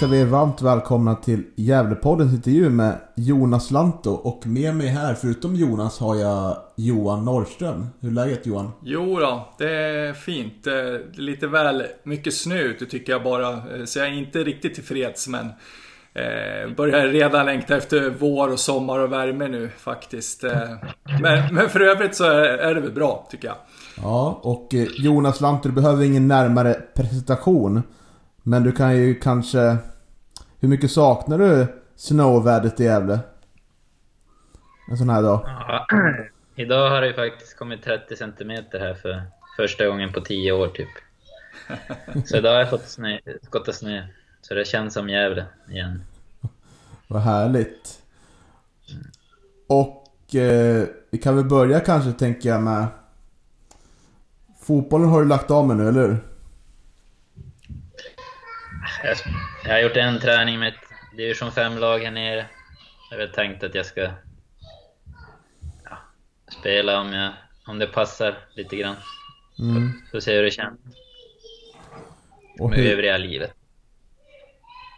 Hälsar vi er varmt välkomna till Gävlepoddens intervju med Jonas Lanto och med mig här, förutom Jonas, har jag Johan Norrström. Hur är läget Johan? Jo då, det är fint. Det är lite väl mycket snö ute tycker jag bara. Eh, Så jag är inte riktigt tillfreds men eh, börjar redan längta efter vår och sommar och värme nu faktiskt. Eh, men, men för övrigt så är, det väl bra tycker jag. Ja, och Jonas Lanto, du behöver ingen närmare presentation. Men du kan ju kanske... Hur mycket saknar du snövädret i Gävle? En sån här dag. Ja, idag har det ju faktiskt kommit 30 centimeter här för första gången på 10 år typ. Så idag har jag fått snö, skottat snö. Så det känns som Gävle igen. Vad härligt. Och eh, vi kan väl börja kanske tänker jag med... Fotbollen har du lagt av med nu, eller hur? Jag, jag har gjort en träning med ett division 5-lag här nere. Jag har tänkt att jag ska ja, spela om, jag, om det passar lite grann. Mm. Får se hur det känns Och med hur, övriga livet.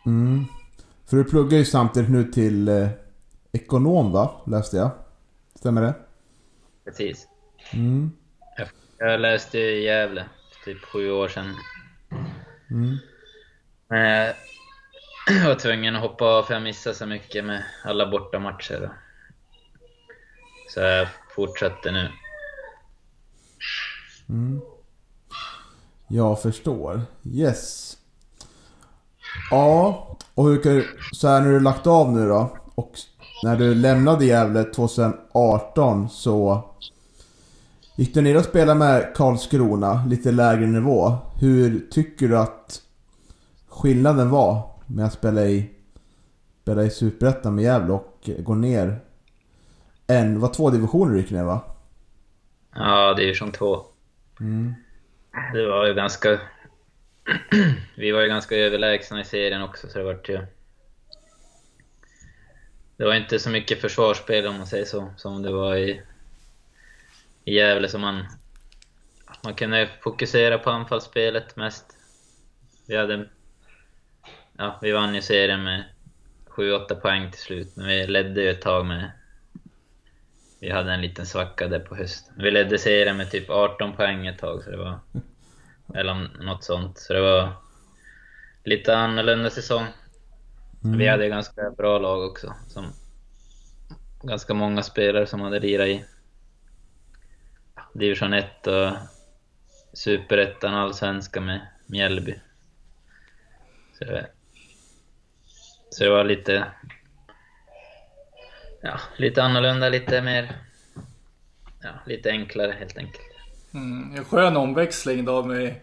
mm. För du pluggar ju samtidigt nu till eh, ekonom va? Läste jag. Stämmer det? Precis. Mm. Jag, jag läste i Gävle för typ sju år sedan. Mm. Eh, jag var tvungen att hoppa av för jag missade så mycket med alla bortamatcher. Då. Så jag fortsatte nu. Mm. Jag förstår. Yes. Ja, och hur kan du, så här när du lagt av nu då och när du lämnade Gävle 2018 så gick du ner och spelade med Karlskrona, lite lägre nivå. Hur tycker du att skillnaden var med att spela i, spela i Superettan med Gävle och gå ner en, var två divisioner du gick ner va? Ja, division 2. Mm. Det var ju ganska... Vi var ju ganska överlägsna i serien också, så det var ju... Det var inte så mycket försvarsspel om man säger så, som det var i, i Gävle. Så man, man kunde fokusera på anfallsspelet mest. Vi hade... Ja, vi vann ju serien med 7-8 poäng till slut, men vi ledde ju ett tag med... Vi hade en liten svacka där på hösten. Vi ledde serien med typ 18 poäng ett tag, så det var... Eller något sånt. Så det var lite annorlunda säsong. Vi hade ganska bra lag också. Som ganska många spelare som hade lirat i division 1 och superettan och allsvenska med Mjällby. Så det, så det var lite... Ja, lite annorlunda, lite mer... Ja, lite enklare helt enkelt. Mm, en skön omväxling då med,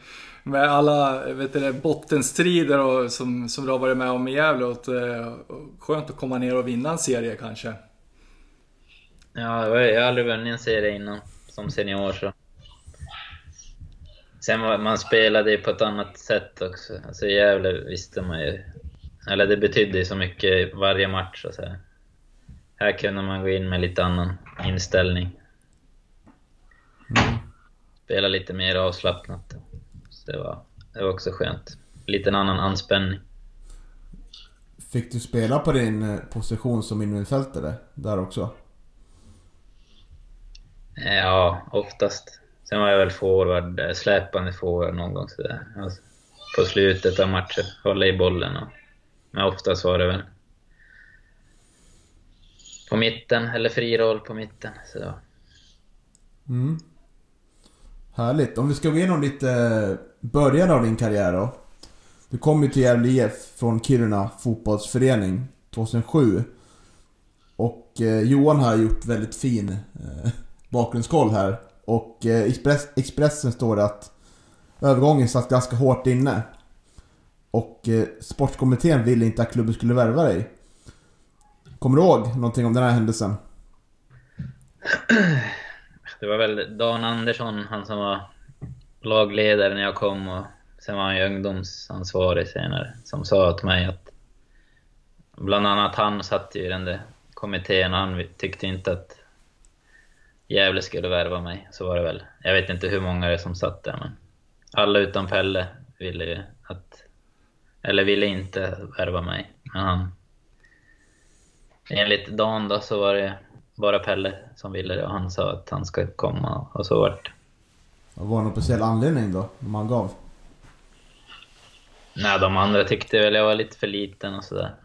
med alla vet du, bottenstrider och, som, som du har varit med om i Gävle. Och, eh, och skönt att komma ner och vinna en serie kanske. Ja, jag har aldrig vunnit en serie innan som senior så. Sen var, man spelade ju på ett annat sätt också. Alltså i Gävle visste man ju... Eller det betydde så mycket varje match så här. Här kunde man gå in med lite annan inställning. Spela lite mer avslappnat. Så det var, det var också skönt. Lite en annan anspänning. Fick du spela på din eh, position som innermittfältare där också? Ja, oftast. Sen var jag väl forward, eh, släpande forward någon gång sådär. Alltså, på slutet av matchen, hålla i bollen och... Men oftast var det väl på mitten, eller fri roll på mitten. Så. Mm. Härligt. Om vi ska gå igenom lite eh, början av din karriär då. Du kom ju till Gävle IF från Kiruna fotbollsförening 2007. Och eh, Johan har gjort väldigt fin eh, bakgrundskoll här. Och eh, Express, Expressen står det att övergången satt ganska hårt inne. Och eh, sportkommittén ville inte att klubben skulle värva dig. Kommer du ihåg någonting om den här händelsen? Det var väl Dan Andersson, han som var lagledare när jag kom och sen var han ju ungdomsansvarig senare, som sa till mig att bland annat han satt i den där kommittén och han tyckte inte att Gävle skulle värva mig. Så var det väl. Jag vet inte hur många det är som satt där men alla utom Pelle ville ju att, eller ville inte värva mig. Men han, enligt Dan då så var det bara Pelle som ville det och han sa att han ska komma och så vart det. Var det någon speciell anledning då, om han gav? Nej, de andra tyckte väl jag var lite för liten och sådär.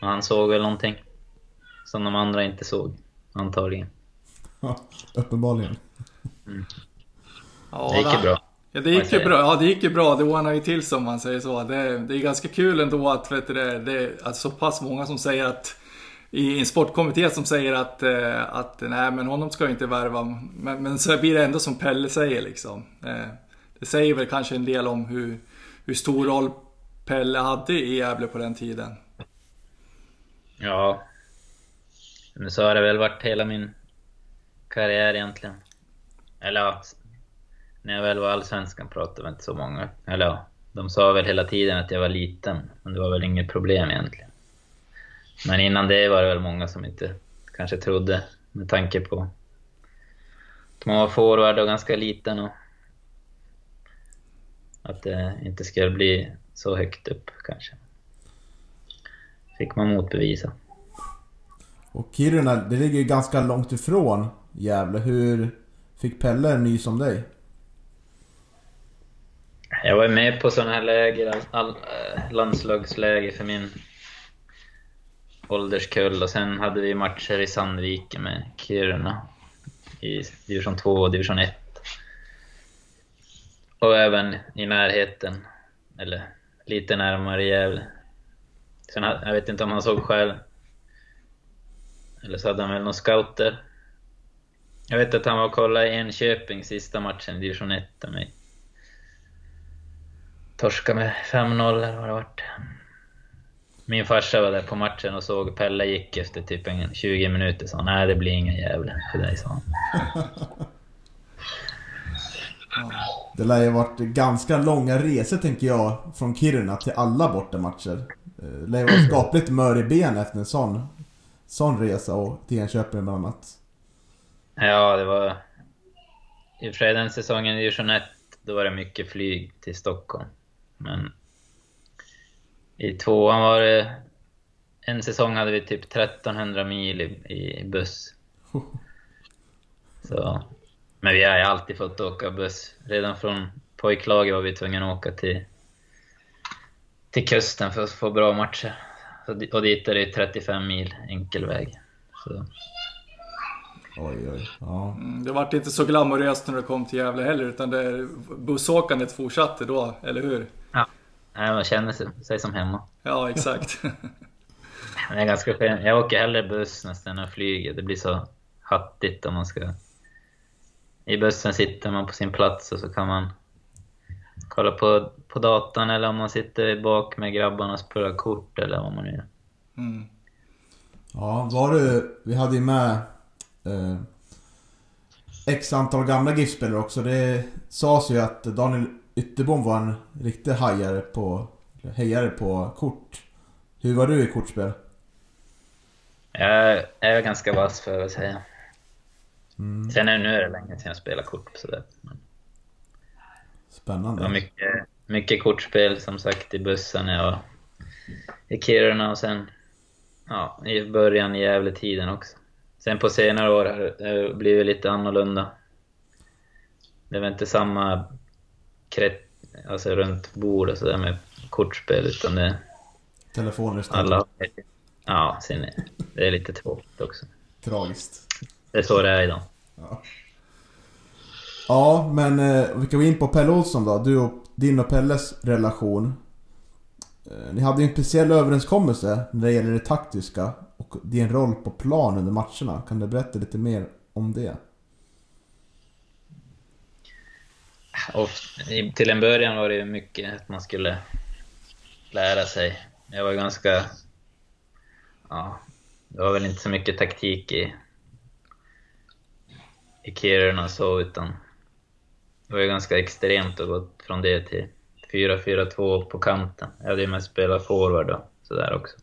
Men han såg väl någonting. Som de andra inte såg, antagligen. Ja, uppenbarligen. Ja, Det gick ju bra. Ja, det gick ju bra. Ja, det gick ju bra. Det ordnade ju till sig om man säger så. Det, det är ganska kul ändå att vet du, det, det är alltså, så pass många som säger att i en sportkommitté som säger att, eh, att nej men honom ska inte värva. Men, men så blir det ändå som Pelle säger liksom. Eh, det säger väl kanske en del om hur, hur stor roll Pelle hade i Gävle på den tiden. Ja. Men så har det väl varit hela min karriär egentligen. Eller när jag väl var allsvenskan pratade väl inte så många. Eller ja, de sa väl hela tiden att jag var liten. Men det var väl inget problem egentligen. Men innan det var det väl många som inte kanske trodde med tanke på att man var forward och ganska liten och att det inte skulle bli så högt upp kanske. Fick man motbevisa. Och Kiruna, det ligger ju ganska långt ifrån Gävle. Hur fick Pelle en nys om dig? Jag var med på sådana här läger, all, all, eh, landslagsläger för min ålderskull och sen hade vi matcher i Sandviken med Kiruna i division 2 och division 1. Och även i närheten, eller lite närmare Gävle. Sen, jag vet inte om han såg själv. Eller så hade han väl någon scouter. Jag vet att han var och kollade i Enköping sista matchen i division 1 med mig. Torska med 5-0 eller vad det vart. Min farsa var där på matchen och såg Pelle gick efter typ en 20 minuter sa nej det blir ingen jävla för dig sa han. Det lär ju varit ganska långa resor tänker jag från Kiruna till alla bortamatcher. Eh, Det lär ju vara skapligt mör i ben efter en sån, sån resa och till Enköping bland annat. Ja, det var... I den säsongen i division 1, då var det mycket flyg till Stockholm. Men i tvåan var det... En säsong hade vi typ 1300 mil i, i buss. Så, men vi har ju alltid fått åka buss. Redan från pojklaget var vi tvungna att åka till, till kusten för att få bra matcher. Och dit är det 35 mil enkel väg. Så, Oj, oj. Ja. Mm, Det vart inte så glamoröst när det kom till Gävle heller utan det, bussåkandet fortsatte då, eller hur? nej, man känner sig, som hemma. Ja, exakt. Det är ganska skönt. Jag åker hellre buss nästan än flyger. Det blir så hattigt om man ska... I bussen sitter man på sin plats och så kan man kolla på, på datorn eller om man sitter bak med grabbarna och spelar kort eller vad man nu gör. Mm. Ja, var du... Vi hade ju med eh, X antal gamla GIF-spelare också. Det sades ju att Daniel Ytterbom var en riktig hajare på... Hejare på kort. Hur var du i kortspel? Jag är ganska vass för att säga. Mm, Sen är, nu är det länge sedan jag spelar kort sådär. Men det spännande. var mycket, mycket kortspel som sagt i bussen när jag var i Kiruna och sen ja, i början i Gävle-tiden också. Sen på senare år har det blivit lite annorlunda. Det är väl inte samma krets, alltså runt bord och sådär med kortspel utan det Telefoner istället. alla Ja, sin, det är lite tråkigt också. Tragiskt. Det är så det är idag. Ja. Ja, men eh, vi kan gå in på Pelle Olsson då. Du och din och Pelles relation. Eh, ni hade ju en speciell överenskommelse när det gäller det taktiska. Och din roll på plan under matcherna. Kan du berätta lite mer om det? Och till en början var det ju mycket att man skulle lära sig. Jag var ganska... Ja, det var väl inte så mycket taktik i, i Kiruna så, utan det var ju ganska extremt att gå från det till 4-4-2 på kanten. Jag hade ju mest spelat forward och sådär också.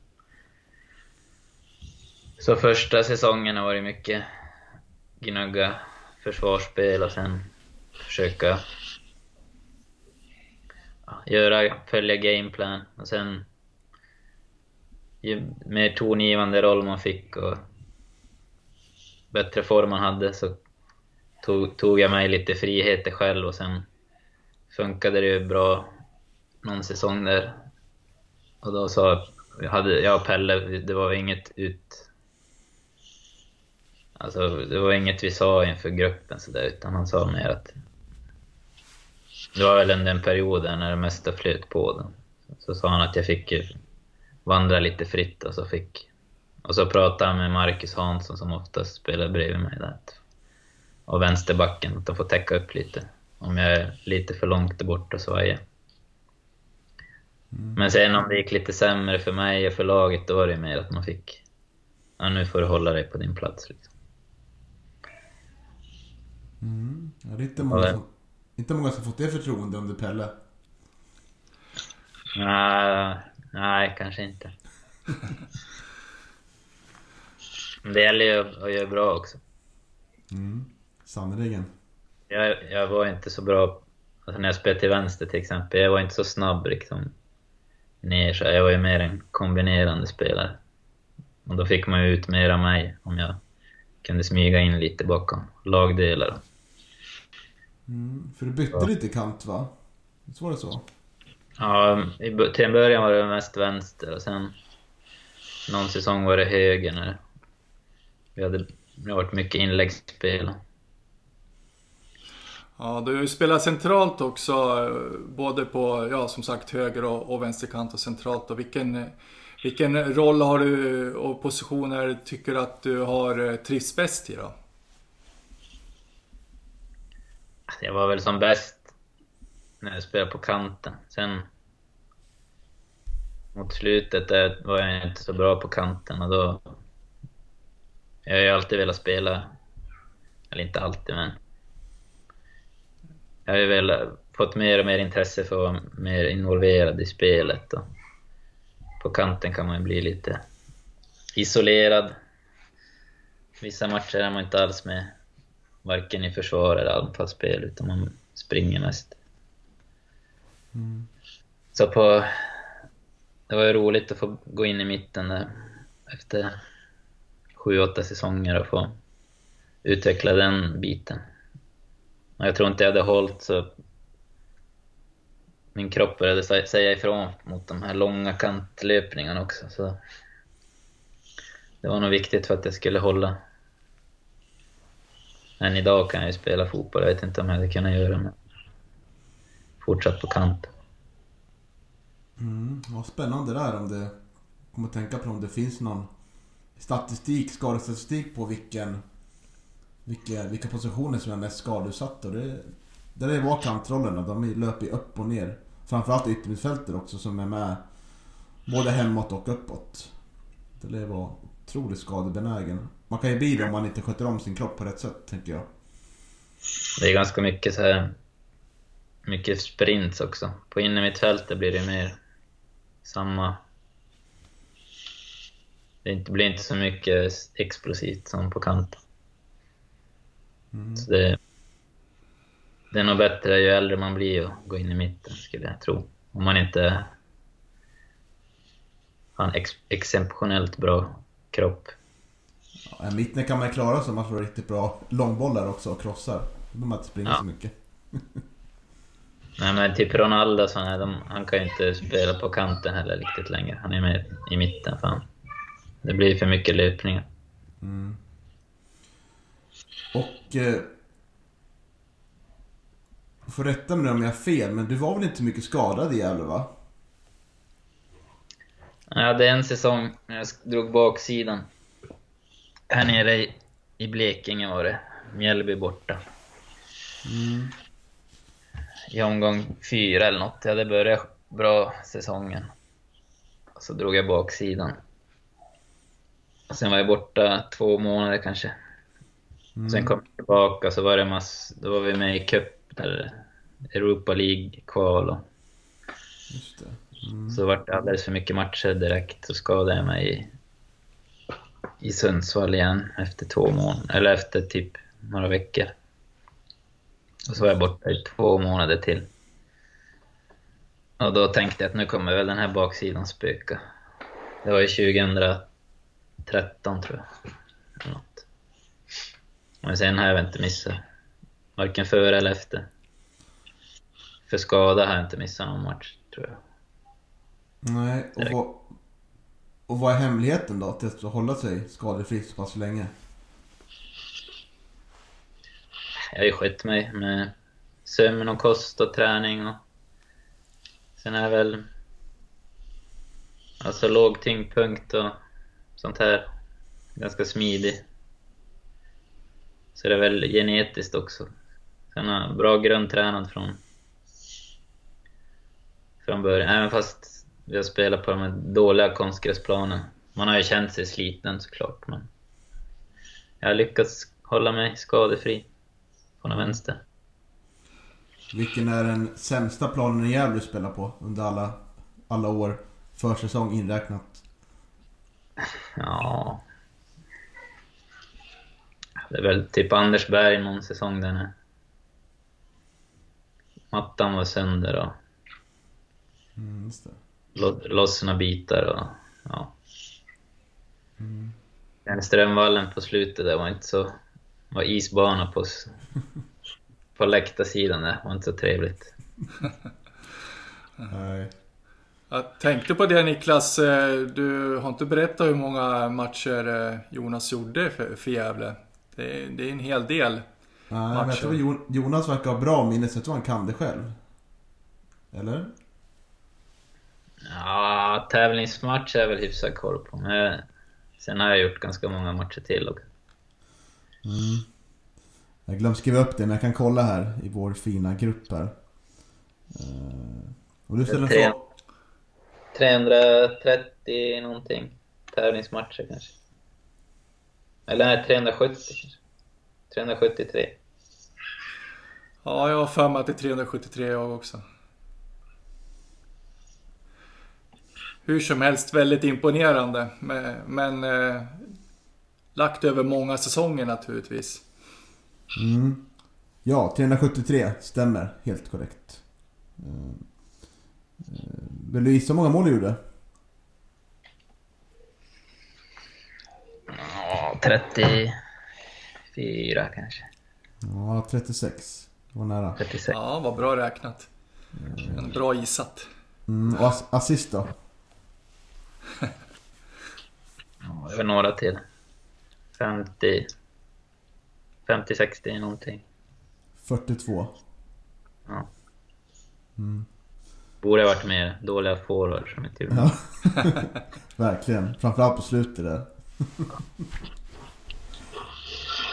Så första säsongen var det mycket gnugga försvarsspel och sen försöka göra, följa gameplan och sen ju mer tongivande roll man fick och bättre form man hade så tog, tog jag mig lite friheter själv och sen funkade det ju bra någon säsong där. Och då sa jag, hade, jag och Pelle, det var inget ut... Alltså, det var inget vi sa inför gruppen sådär, utan han sa mer att det var väl under en period där när det mesta flöt på den. Så sa han att jag fick vandra lite fritt och så fick... Och så pratade han med Marcus Hansson som oftast spelar bredvid mig där. Och vänsterbacken, att de får täcka upp lite. Om jag är lite för långt borta så är jag. Men sen om det gick lite sämre för mig och för laget, då var det mer att man fick... Ja, nu får du hålla dig på din plats liksom. Ja, det är inte många, som, inte många som fått det förtroende under Pelle. Nej, nej, kanske inte. Det gäller ju att göra bra också. Sannerligen. Jag, jag var inte så bra alltså när jag spelade till vänster till exempel. Jag var inte så snabb liksom ner, så jag var ju mer en kombinerande spelare. Och då fick man ju ut mer av mig om jag kunde smyga in lite bakom lagdelar. Mm, för du bytte lite kant va? Så var det så? Ja, till en början var det mest vänster och sen någon säsong var det höger när vi hade, det varit mycket inläggsspel. Ja, du spelar centralt också, eh, både på, ja som sagt, höger och, och vänsterkant och centralt. Och vilken, vilken roll har du eh, och positioner tycker du att du har eh, trivts trivs bäst i då? Alltså, jag var väl som bäst när jag spelade på kanten. Sen mot slutet där var jag inte så bra på kanten och då... Jag har ju alltid velat spela, eller inte alltid men... Jag har ju velat, fått mer och mer intresse för att vara mer involverad i spelet och på kanten kan man ju bli lite isolerad. Vissa matcher är man inte alls med varken i försvar eller anfallsspel, utan man springer mest. Så på... Det var ju roligt att få gå in i mitten där efter sju, åtta säsonger och få utveckla den biten. Och jag tror inte jag hade hållit så... Min kropp började säga ifrån mot de här långa kantlöpningarna också, så... Det var nog viktigt för att jag skulle hålla än idag kan jag ju spela fotboll, jag vet inte om jag hade kunnat göra det. Fortsatt på kant. Mm, vad spännande där om det... Kommer att tänka på om det finns någon statistik, skadestatistik på vilken... Vilka, vilka positioner som är mest skadeutsatta. Och det, där det var kantrollerna, de löper ju upp och ner. Framförallt yttermittfältet också som är med både hemåt och uppåt. Det lär vara otroligt skadebenägen. Man kan ju bli det om man inte sköter om sin kropp på rätt sätt, tänker jag. Det är ganska mycket så här mycket sprints också. På innermittfältet blir det mer samma... Det blir inte så mycket explosivt som på kanten. Så det, det är nog bättre ju äldre man blir att gå in i mitten, skulle jag tro. Om man inte har en ex, exceptionellt bra kropp. Ja, mitten kan man ju klara sig om man får riktigt bra långbollar också och krossar. Då behöver man inte springa Ja. så mycket. Nej men typ Ronaldo så här, de, han kan ju inte spela på kanten heller riktigt längre. Han är med i mitten fan. Det blir för mycket löpningar. Och... Eh, får rätta mig om jag har fel, men du var väl inte mycket skadad i Gävle va? Jag hade en säsong när jag drog baksidan här nere i, i Blekinge var det. Mjällby borta. I omgång fyra eller något. Jag hade börjat bra säsongen. Så drog jag baksidan. Och sen var jag borta två månader kanske. Sen kom jag tillbaka så var det mass... Då var vi med i Cup, eller Europa League-kval. och det. Så vart det alldeles för mycket matcher direkt. Så skadade jag mig i, i Sundsvall igen efter två månader, eller efter typ några veckor. Och så var jag borta i två månader till. Och då tänkte jag att nu kommer väl den här baksidan spöka. Det var ju 2013 tror jag. Eller något. Men sen har jag väl inte missat. Varken före eller efter. För skada har jag inte missat någon match, tror jag. Nej, och vad, och vad är hemligheten då till att hålla sig skadefri så pass länge? Jag har ju skött mig med sömn och kost och träning och sen är väl alltså låg tyngdpunkt och sånt här. Ganska smidig. Så det är väl genetiskt också. Sen har bra grundtränad från från början. Även fast vi har spelat på de här dåliga konstgräsplanen. Man har ju känt sig sliten såklart men jag har lyckats hålla mig skadefri på den vänster. Vilken är den sämsta planen i Gävle spelar på under alla, alla år? Försäsong inräknat. Ja... Det är väl typ Andersberg någon säsong där när mattan var sönder och Mm, just det. lo- lossna bitar och ja. Den Strömvallen på slutet där var inte så... var isbana på, på läktarsidan där, var inte så trevligt. Nej. Jag tänkte på det Niklas, eh, du har inte berättat hur många matcher eh, Jonas gjorde för, för Gävle. Det, är- det är en hel del. Nej, men Matcher. jag tror Jo- Jonas verkar ha bra minne så jag tror han kan det själv. Eller? Ja, tävlingsmatch är jag väl hyfsad koll på, men sen har jag gjort ganska många matcher till också. Jag glömde skriva upp det men jag kan kolla här i vår fina grupp här. Eh, Och du ställer en Tre. fråga. 330 någonting tävlingsmatcher kanske. Eller nej, 370 kanske. 373. Ja, jag har för mig att det är 373 jag också. Hur som helst väldigt imponerande. Men, men eh, lagt över många säsonger naturligtvis. Mm. Ja, 373 stämmer. Helt korrekt. Eh, eh, Vill du gissa hur många mål du gjorde? Ja, 34 kanske. Ja, 36. Det var nära. 36. Ja, vad bra räknat. En bra gissat. Mm, och ass- assist då? Ja, var några till. 50... 50-60 någonting. 42. Ja. Borde ha varit mer dåliga forwards som inte gjorde Ja. Verkligen. Framförallt på slutet där.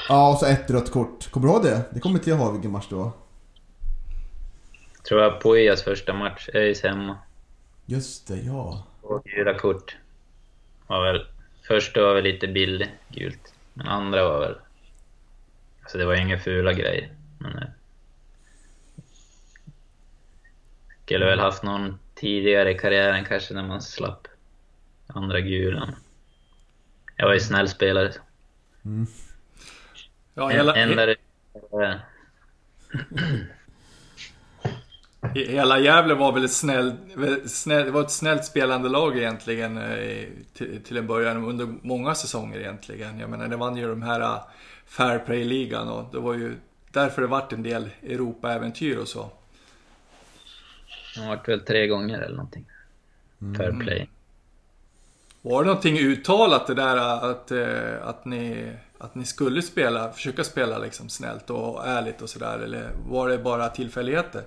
ja, och så ett rött kort. Kommer du ihåg det? Det kommer inte jag ihåg vilken match det var. Tror jag Pojas första match, ÖIS hemma. Just det, ja. Och gula kort. Var väl, första var väl lite billig, gult. Men andra var väl... Alltså det var inga fula grejer. Men... eh, Skulle väl haft någon tidigare i karriären kanske när man slapp andra gula. Jag var ju snäll spelare. Ja, En, hela, enda eh, he- hela Gävle var väl ett snällt, snäll, det var ett snällt spelande lag egentligen eh, till, till en början under många säsonger egentligen. Jag menar, det vann ju de här eh, Fair Play-ligan och det var ju därför det vart en del Europa-äventyr och så. Han vart väl tre gånger eller någonting. Fair play. Var det någonting uttalat det där att, eh, att, ni, att ni skulle spela, försöka spela liksom snällt och ärligt och sådär? Eller var det bara tillfälligheter?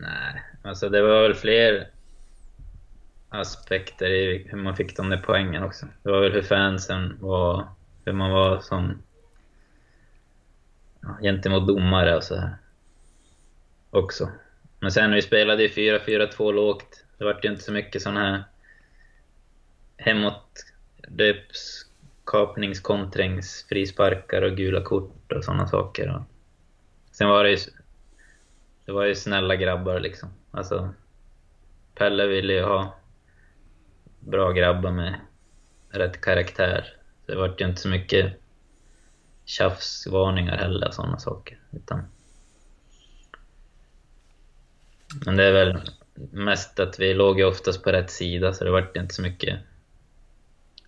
Nej, alltså det var väl fler... aspekter i hur man fick de där poängen också. Det var väl hur fansen var, hur man var som ja, gentemot domare och så här. Också. Men sen vi spelade ju 4-4-2 lågt. Det vart ju inte så mycket sån här hemåt kapnings, kontrings, frisparkar och gula kort och sådana saker. Sen var det ju, det var ju snälla grabbar liksom. Alltså, Pelle ville ju ha bra grabbar med rätt karaktär. Det vart ju inte så mycket tjafsvarningar heller och sådana saker. Utan... Men det är väl mest att vi låg ju oftast på rätt sida så det vart inte så mycket.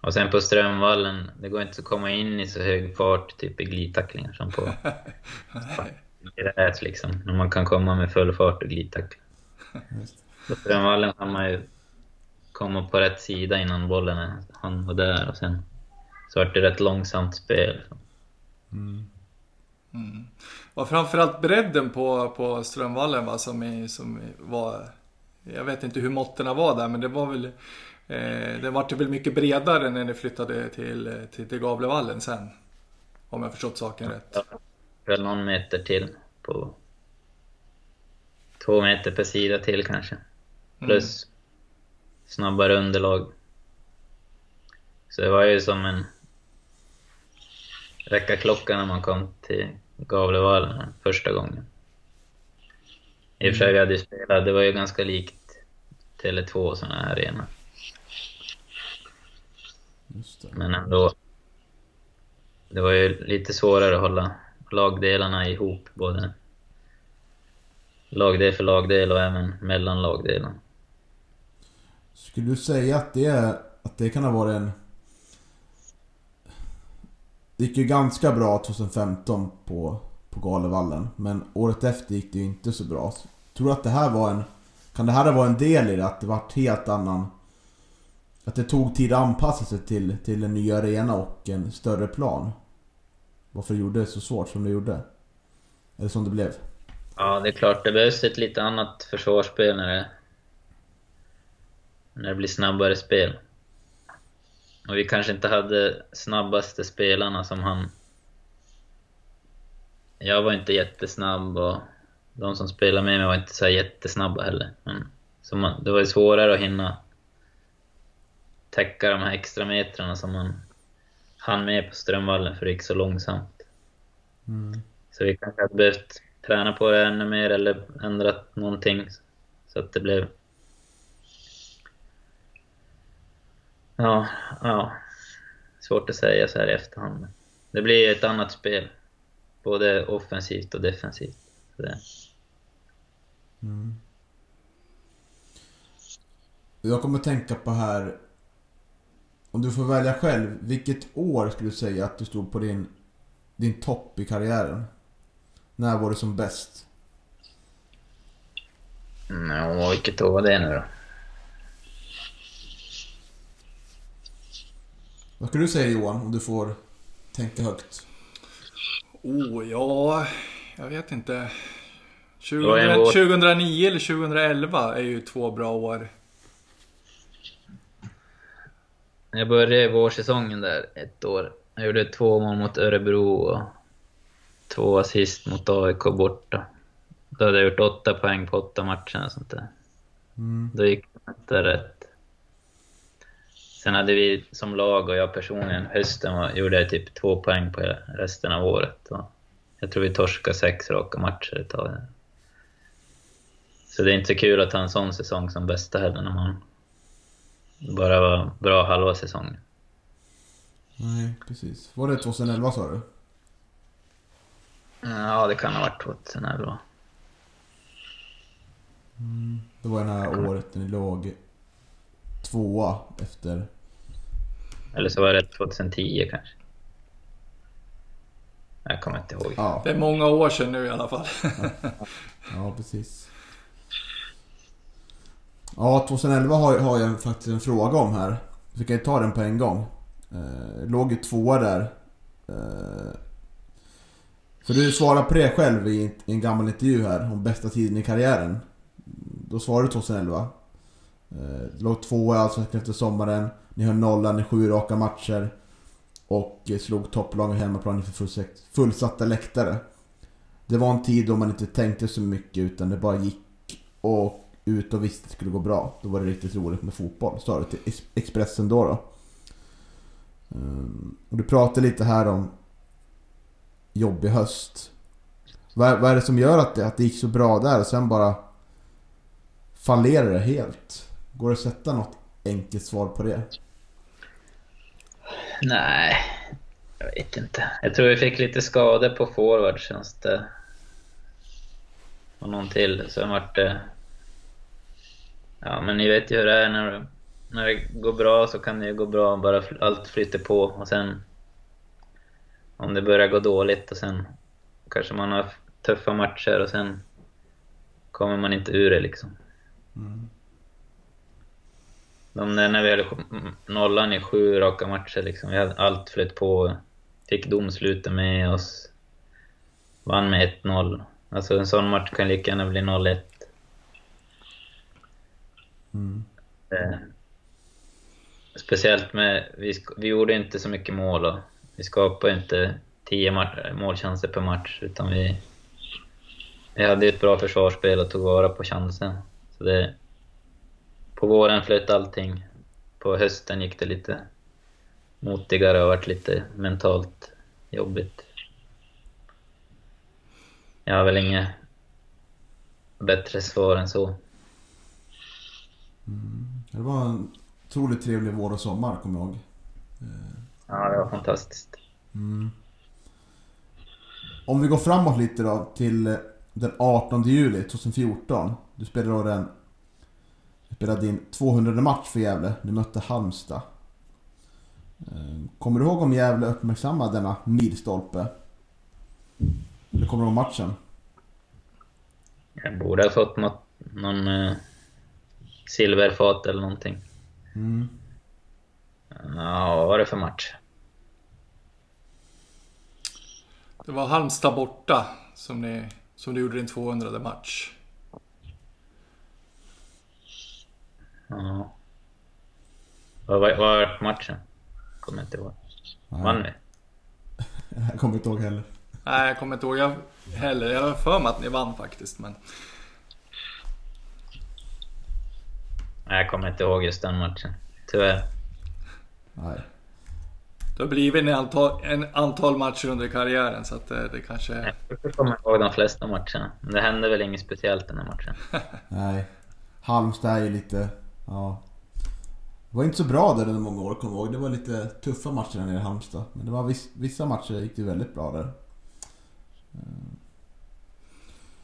Och sen på Strömvallen, det går inte att komma in i så hög fart typ i glidtacklingar som på gräs liksom. När man kan komma med full fart och glidtackla. På Strömvallen kan man ju komma på rätt sida innan bollen han var där och sen så vart det rätt långsamt spel. Mm. Mm. Och framförallt bredden på, på Strömvallen va, som, är, som var... Jag vet inte hur måtten var där men det var väl... Eh, den vart väl mycket bredare när ni flyttade till, till, till Gavlevallen sen. Om jag förstått saken rätt. Ja, väl någon meter till på... Två meter per sida till kanske. Plus mm. snabbare underlag. Så det var ju som en räcka klockan när man kom till Gavlevallen första gången. I och för sig, vi hade ju spelat, det var ju ganska likt Tele2 sådana här arenor. Men ändå. Det var ju lite svårare att hålla lagdelarna ihop, både lagdel för lagdel och även mellan lagdelarna. Skulle du säga att det, att det kan ha varit en det gick ju ganska bra 2015 på, på Galevallen. Men året efter gick det ju inte så bra. Tror du att det här var en... Kan det här vara en del i det? Att det vart helt annan... Att det tog tid att anpassa sig till, till en ny arena och en större plan? Varför gjorde det så svårt som det gjorde? Eller som det blev? Ja, det är klart. Det behövs ett lite annat försvarsspel när det, när det blir snabbare spel. Och vi kanske inte hade snabbaste spelarna som han... Jag var inte jättesnabb och de som spelade med mig var inte så jättesnabba heller. Men så man, det var ju svårare att hinna täcka de här extra metrarna som man hann med på Strömvallen för det gick så långsamt. Mm. Så vi kanske hade behövt träna på det ännu mer eller ändrat någonting så att det blev Ja, ja. Svårt att säga så här i efterhand. Det blir ett annat spel. Både offensivt och defensivt. Mm. Jag kommer tänka på här... Om du får välja själv, vilket år skulle du säga att du stod på din, din topp i karriären? När var du som bäst? Mm, vilket år var det nu då? Vad skulle du säga Johan, om du får tänka högt? Oh, ja, jag vet inte. 2000, 2009 eller 2011 är ju två bra år. Jag började vårsäsongen där ett år. Jag gjorde två mål mot Örebro och två assist mot AIK borta. Då hade jag gjort åtta poäng på åtta matcher och sånt där. Mm. Då gick det inte rätt. Sen hade vi som lag och jag personligen, hösten var, gjorde jag typ två poäng på resten av året. Och jag tror vi torskade sex raka matcher ett tag. Så det är inte så kul att ha en sån säsong som bästa heller när man bara var bra halva säsongen. Nej, precis. Var det 2011 sa du? Ja, det kan ha varit 2011. Mm. Det var det här året när ni låg tvåa efter... Eller så var det 2010 kanske. Jag kommer inte ihåg. Ja. Det är många år sedan nu i alla fall. ja. ja, precis. Ja, 2011 har, har jag faktiskt en fråga om här. Så kan jag ta den på en gång. Eh, låg ju tvåa där. Eh, för du svarade på det själv i, i en gammal intervju här om bästa tiden i karriären. Då svarade du 2011. Eh, låg tvåa i Allsvenskan efter sommaren. Ni höll nollan i sju raka matcher. Och eh, slog slog topplagen hemmaplan inför fullsatta läktare. Det var en tid då man inte tänkte så mycket utan det bara gick och ut och visste att det skulle gå bra. Då var det riktigt roligt med fotboll. Sa du till Expressen då. då. Um, och du pratade lite här om jobbig höst. Vad, vad är det som gör att det, att det gick så bra där och sen bara fallerar det helt? Går det att sätta något enkelt svar på det? Nej, jag vet inte. Jag tror vi fick lite skador på forward känns det. Och någon till. Sen vart det... Ja, men ni vet ju hur det är när, när det går bra så kan det ju gå bra, bara allt flyter på och sen... Om det börjar gå dåligt och sen kanske man har tuffa matcher och sen kommer man inte ur det liksom. Mm. De, när vi hade nollan i sju raka matcher, liksom, vi hade allt flöt på. Fick domslutet med oss. Vann med 1-0. Alltså en sån match kan lika gärna bli 0-1. Mm. Eh, speciellt med... Vi, vi gjorde inte så mycket mål och vi skapade inte 10 målchanser per match, utan vi... Vi hade ett bra försvarsspel och tog vara på chansen. Så det, på våren flöt allting. På hösten gick det lite motigare och varit lite mentalt jobbigt. Jag har väl inget bättre svar än så. Mm. Det var en otroligt trevlig vår och sommar, kommer jag ihåg. Ja, det var fantastiskt. Mm. Om vi går framåt lite då till den 18 juli 2014. Du spelade då den spelade in 200 match för Gävle. Du mötte Halmstad. Eh, kommer du ihåg om Gävle uppmärksammade denna milstolpe? Eller kommer du ihåg matchen? Jag borde ha fått något, någon eh, silverfat eller någonting. Mm. Ja, vad var det för match? Det var Halmstad borta som, ni, som du gjorde din 200 match. Ja. Vad var matchen? Kommer inte ihåg. Vann vi? Jag kommer inte ihåg heller. Nej, jag kommer inte ihåg jag heller. Jag har för mig att ni vann faktiskt, men... Nej, jag kommer inte ihåg just den matchen. Tyvärr. Nej. Det har blivit en antal, en antal matcher under karriären så att det, det kanske... Jag kommer ihåg de flesta matcherna. Men det hände väl inget speciellt den här matchen. Nej. Halmstad är ju lite Ja. Det var inte så bra där under många år, kommer jag ihåg. Det var lite tuffa matcher nere i Halmstad. Men det var viss, vissa matcher gick det väldigt bra där.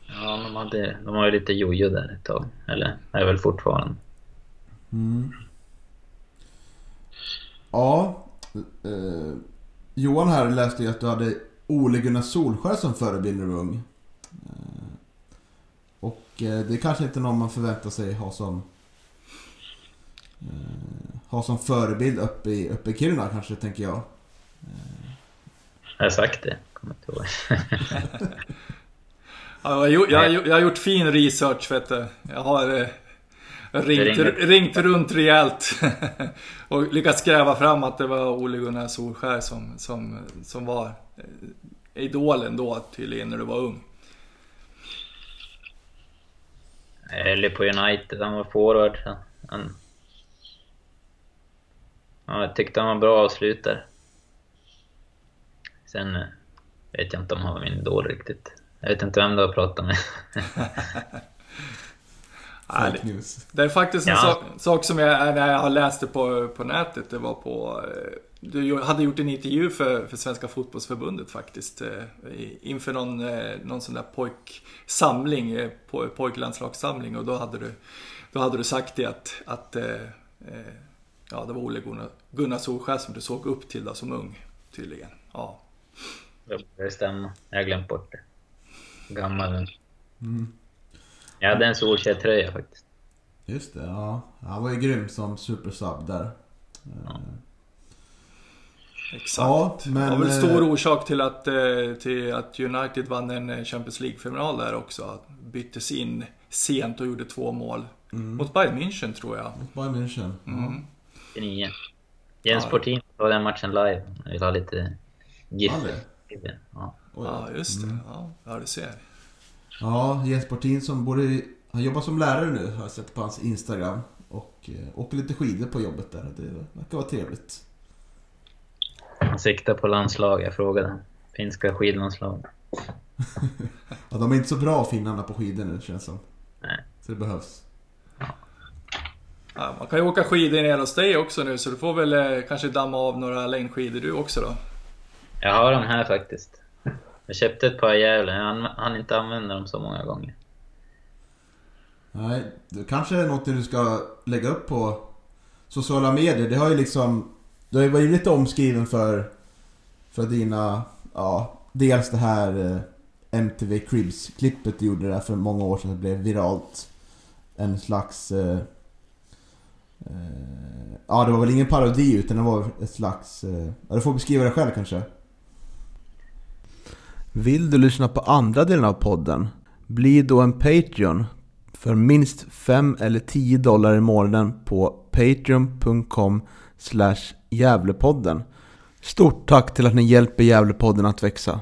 Ja, de, hade, de var ju lite jojo där ett tag. Eller är väl fortfarande. Mm. Ja. Eh, Johan här läste ju att du hade Ole Gunnar Solskär som förebild när du var ung. Eh, och eh, det är kanske inte någon man förväntar sig ha som eh, ha som förebild uppe i, uppe i Kiruna kanske, tänker jag. Eh. Jag har sagt det, kommer inte ihåg. ja, jag, jag, jag, har gjort fin research, vet du. Jag har ringt, ringt runt rejält och lyckats gräva fram att det var Ole Gunnar Solskär som, som, som var eh, idolen då tydligen när du var ung. Jag höll ju på United, han var forward. Han Ja, jag tyckte han var bra avslutare. Sen eh, vet jag inte om han var min idol riktigt. Jag vet inte vem du har pratat med. Nej, det, det är faktiskt en ja. sak, sak, som jag, när jag har läst det på, på nätet, det var på... Eh, du hade gjort en intervju för, för Svenska Fotbollsförbundet faktiskt. Eh, inför någon, någon sån där pojksamling, pojklandslagssamling och då hade du, då hade du sagt det att, att ja, det var Ole Gunnar, Gunnar Solskjaer som du såg upp till då, som ung, tydligen. Ja. Det stämmer. Jag har glömt bort det. Gammal. Mm. Jag hade en Solskjaer-tröja faktiskt. Just det, ja. Han var ju grym som supersub där. Ja. Exakt. Ja, men, det var väl stor eh, orsak till att, eh, till att United vann en Champions League-final där också. Byttes in sent och gjorde två mål Mot Bayern München tror jag. Bayern München. Mm. 99. Jens Ja. Portin såg den matchen live. Jag vill ha lite GIF. Ja. Ja. Ja, just det. Ja, ja, du ser. Ja, Jens Portin som borde... Han jobbar som lärare nu, har jag sett på hans Instagram. Och eh, åker lite skidor på jobbet där. Det verkar vara trevligt. Han siktar på landslag, jag frågade. Finska skidlandslag. Ja, de är inte så bra finnarna på skidor nu känns som. Nej. Så det behövs. Ja, man kan ju åka skidor ner hos dig också nu så du får väl eh, kanske damma av några längdskidor du också då. Jag har dem här faktiskt. Jag köpte ett par i Gävle, jag hann- inte använda dem så många gånger. Nej, det kanske är något du ska lägga upp på sociala medier. Det har ju liksom... Du har ju varit lite omskriven för, för dina... Ja, dels det här eh, MTV Cribs-klippet du gjorde där för många år sedan. Det blev viralt. En slags... Eh, eh, ja, det var väl ingen parodi utan det var ett slags... Eh, ja, du får beskriva det själv kanske. Vill du lyssna på andra delen av podden? Bli då en Patreon för minst 5 eller 10 dollar i månaden på patreon.com Gävlepodden. Stort tack till att ni hjälper Gävlepodden att växa.